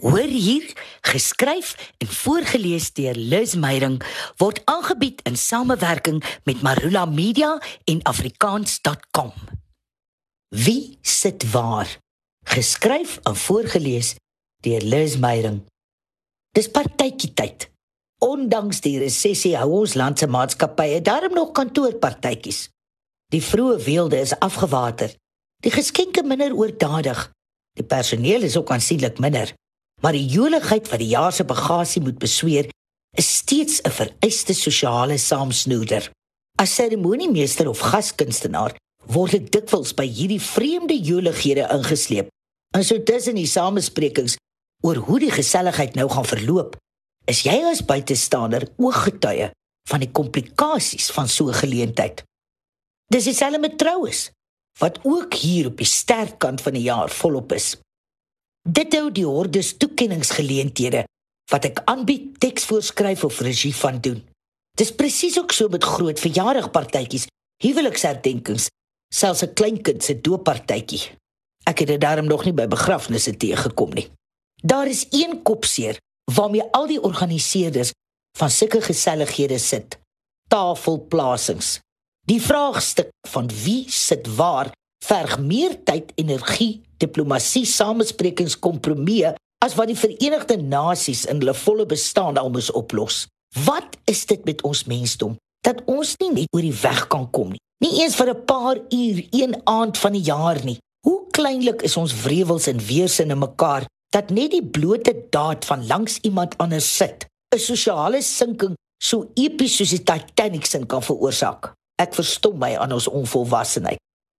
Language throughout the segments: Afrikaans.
Hoor hier, geskryf en voorgeles deur Liz Meyerink word aangebied in samewerking met Marula Media en afrikaans.com. Wie sit waar? Geskryf en voorgeles deur Liz Meyerink. Dis partytjie tyd. Ondanks die resessie hou ons land se maatskappye darm nog kantoorpartytjies. Die vroeë weelde is afgewater. Die geskenke minder oordadig. Die personeel is ook aansienlik minder maar die joligheid wat die jaar se bagasie moet besweer, is steeds 'n vereiste sosiale saamsnoeder. As seremoniemeester of gaskunstenaar word ek dikwels by hierdie vreemde jolighede ingesleep. En so tussen die samesprekings oor hoe die geselligheid nou gaan verloop, is jy as buitestander ooggetuie van die komplikasies van so 'n geleentheid. Dis dieselfde met troues wat ook hier op die sterkkant van die jaar volop is. Dit hou die hordes toekenningsgeleenthede wat ek aanbied, teks voorskryf of regie van doen. Dis presies ook so met groot verjaardagpartytjies, huweliksherdenkings, selfs 'n kleinkind se dooppartytjie. Ek het dit daarom nog nie by begrafnisse teëgekom nie. Daar is een kopseer waarmee al die organiseerders van sulke gesellighede sit: tafelplasings. Die vraagstuk van wie sit waar verg meer tyd, energie, diplomatie, samesprekings, kompromieë as wat die Verenigde Nasies in hulle volle bestaan al moes oplos. Wat is dit met ons mensdom dat ons nie net oor die weg kan kom nie? Nie eens vir 'n paar uur een aand van die jaar nie. Hoe kleinlik is ons wrewels en weersinne mekaar dat net die blote daad van langs iemand anders sit 'n sosiale sinking so epies soos die Titanic sin kan veroorsaak. Ek verstom my aan ons onvolwassenheid.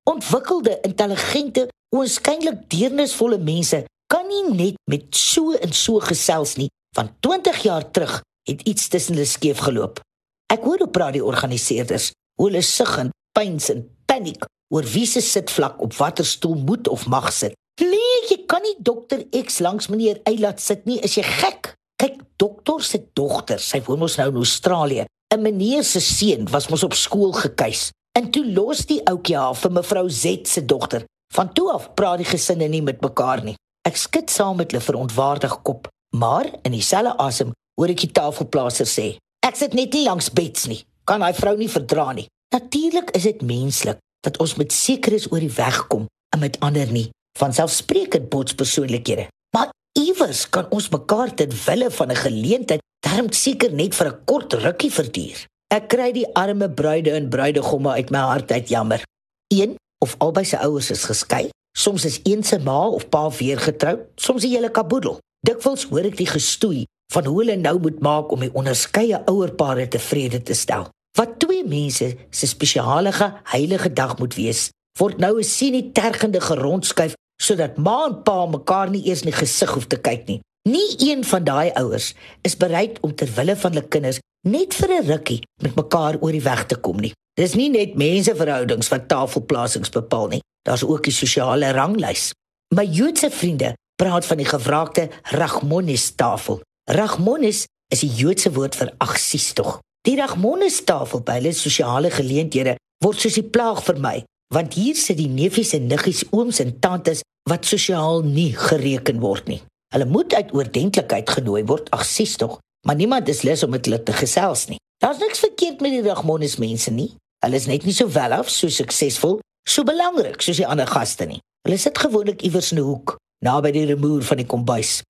Ontwikkelde, intelligente, oënskynlik deernisvolle mense kan nie net met so en so gesels nie. Van 20 jaar terug het iets tussen hulle skeef geloop. Ek hoor hoe praat die organiseerders, hoe hulle sug en pyns en paniek oor wie se sitvlak op watter stoel moet of mag sit. Nee, jy kan nie dokter X langs meneer Y laat sit nie, is jy gek? Kyk, dokter se dogter, sy woon mos nou in Australië. 'n Meneer se seun was mos op skool gekuis. En toe los die ouetjie haar vir mevrou Z se dogter. Van toe af praat die gesinne nie met mekaar nie. Ek skud saam met hulle verontwaardig kop, maar in dieselfde asem hoor ek die tafelplaaser sê: "Ek sit net nie langs beds nie. Kan daai vrou nie verdra nie." Natuurlik is dit menslik dat ons met sekeres oor die weg kom en met ander nie. Van selfsprekend botspersoonlikhede. Maar iewers kan ons mekaar ter wille van 'n geleentheid darm seker net vir 'n kort rukkie verduur. Ek kry die arme bruide en bruidegomme uit my hart uit jammer. Een of albei se ouers is geskei. Soms is een se ma of pa weer getroud, soms 'n hele kaboedel. Dikwels hoor ek die gestoei van hoe hulle nou moet maak om die onderskeie ouerpare tevrede te stel. Wat twee mense se spesiale heilige dag moet wees, word nou 'n sienie tergende gerondskuif sodat ma en pa mekaar nie eers in die gesig hoef te kyk nie. Nie een van daai ouers is bereid om ter wille van hulle kinders net vir 'n rukkie met mekaar oor die weg te kom nie. Dis nie net menseverhoudings wat tafelplasings bepaal nie. Daar's ook die sosiale ranglys. My Joodse vriende praat van die gevraagde Rachmonis tafel. Rachmonis is die Joodse woord vir agsiestog. Die Rachmonis tafel by hulle sosiale geleenthede word soos die plaag vermy, want hier sit die neefies en niggies, ooms en tantes wat sosiaal nie gereken word nie. Hulle moet uit oordentlikheid genooi word, agsiestog, maar niemand is lus om met hulle te gesels nie. Daar's niks verkeerd met die Rachmonis mense nie. Hulle is net nie so welaf, so suksesvol, so belangrik soos die ander gaste nie. Hulle sit gewoonlik iewers in 'n hoek, naby die remoer van die kombuis.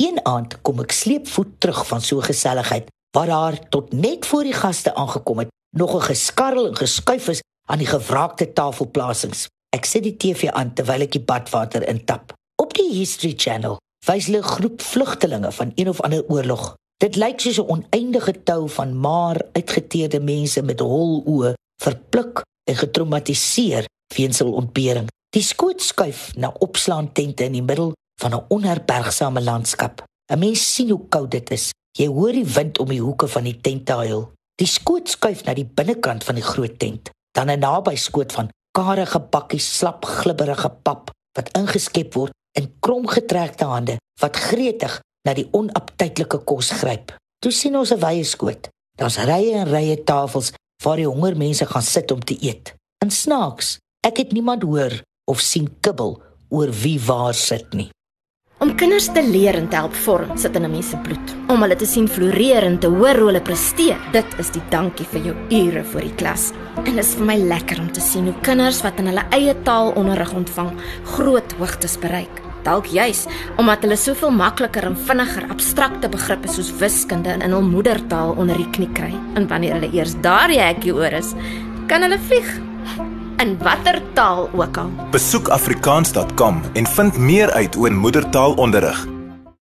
Een aand kom ek sleepvoet terug van so geselligheid waar daar tot net voor die gaste aangekom het, nog 'n geskarrel en geskuif is aan die gewraakte tafelplasings. Ek sit die TV aan terwyl ek die badwater intap. Op die History Channel wys hulle 'n groep vlugtelinge van een of ander oorlog Dit lyk soos 'n oneindige tou van maar uitgeteerde mense met hol oë, verpluk en getraumatiseer weens hul ontbering. Die skoot skuif na opslaan tente in die middel van 'n onherbergsame landskap. 'n Mens sien hoe koud dit is. Jy hoor die wind om die hoeke van die tent huil. Die skoot skuif na die binnekant van die groot tent, dan 'n naby skoot van karige bakkies slap glibberige pap wat ingeskep word in kromgetrekte hande wat gretig na die onaptydelike kos gryp. Toe sien ons 'n wye skoot. Daar's rye en rye tafels waar die honger mense gaan sit om te eet. En snaaks, ek het niemand hoor of sien kibbel oor wie waar sit nie. Om kinders te leer en te help vorm sit in 'n mens se bloed. Om hulle te sien floreer en te hoor hoe hulle presteer, dit is die dankie vir jou ure voor die klas. En dit is vir my lekker om te sien hoe kinders wat in hulle eie taal onderrig ontvang, groot hoogtes bereik. Dalk juis omdat hulle soveel makliker en vinniger abstrakte begrippe soos wiskunde in hul moedertaal onder die knie kry. En wanneer hulle eers daar die hekkie oor is, kan hulle vlieg in watter taal ook al. Besoek afrikaans.com en vind meer uit oor moedertaalonderrig.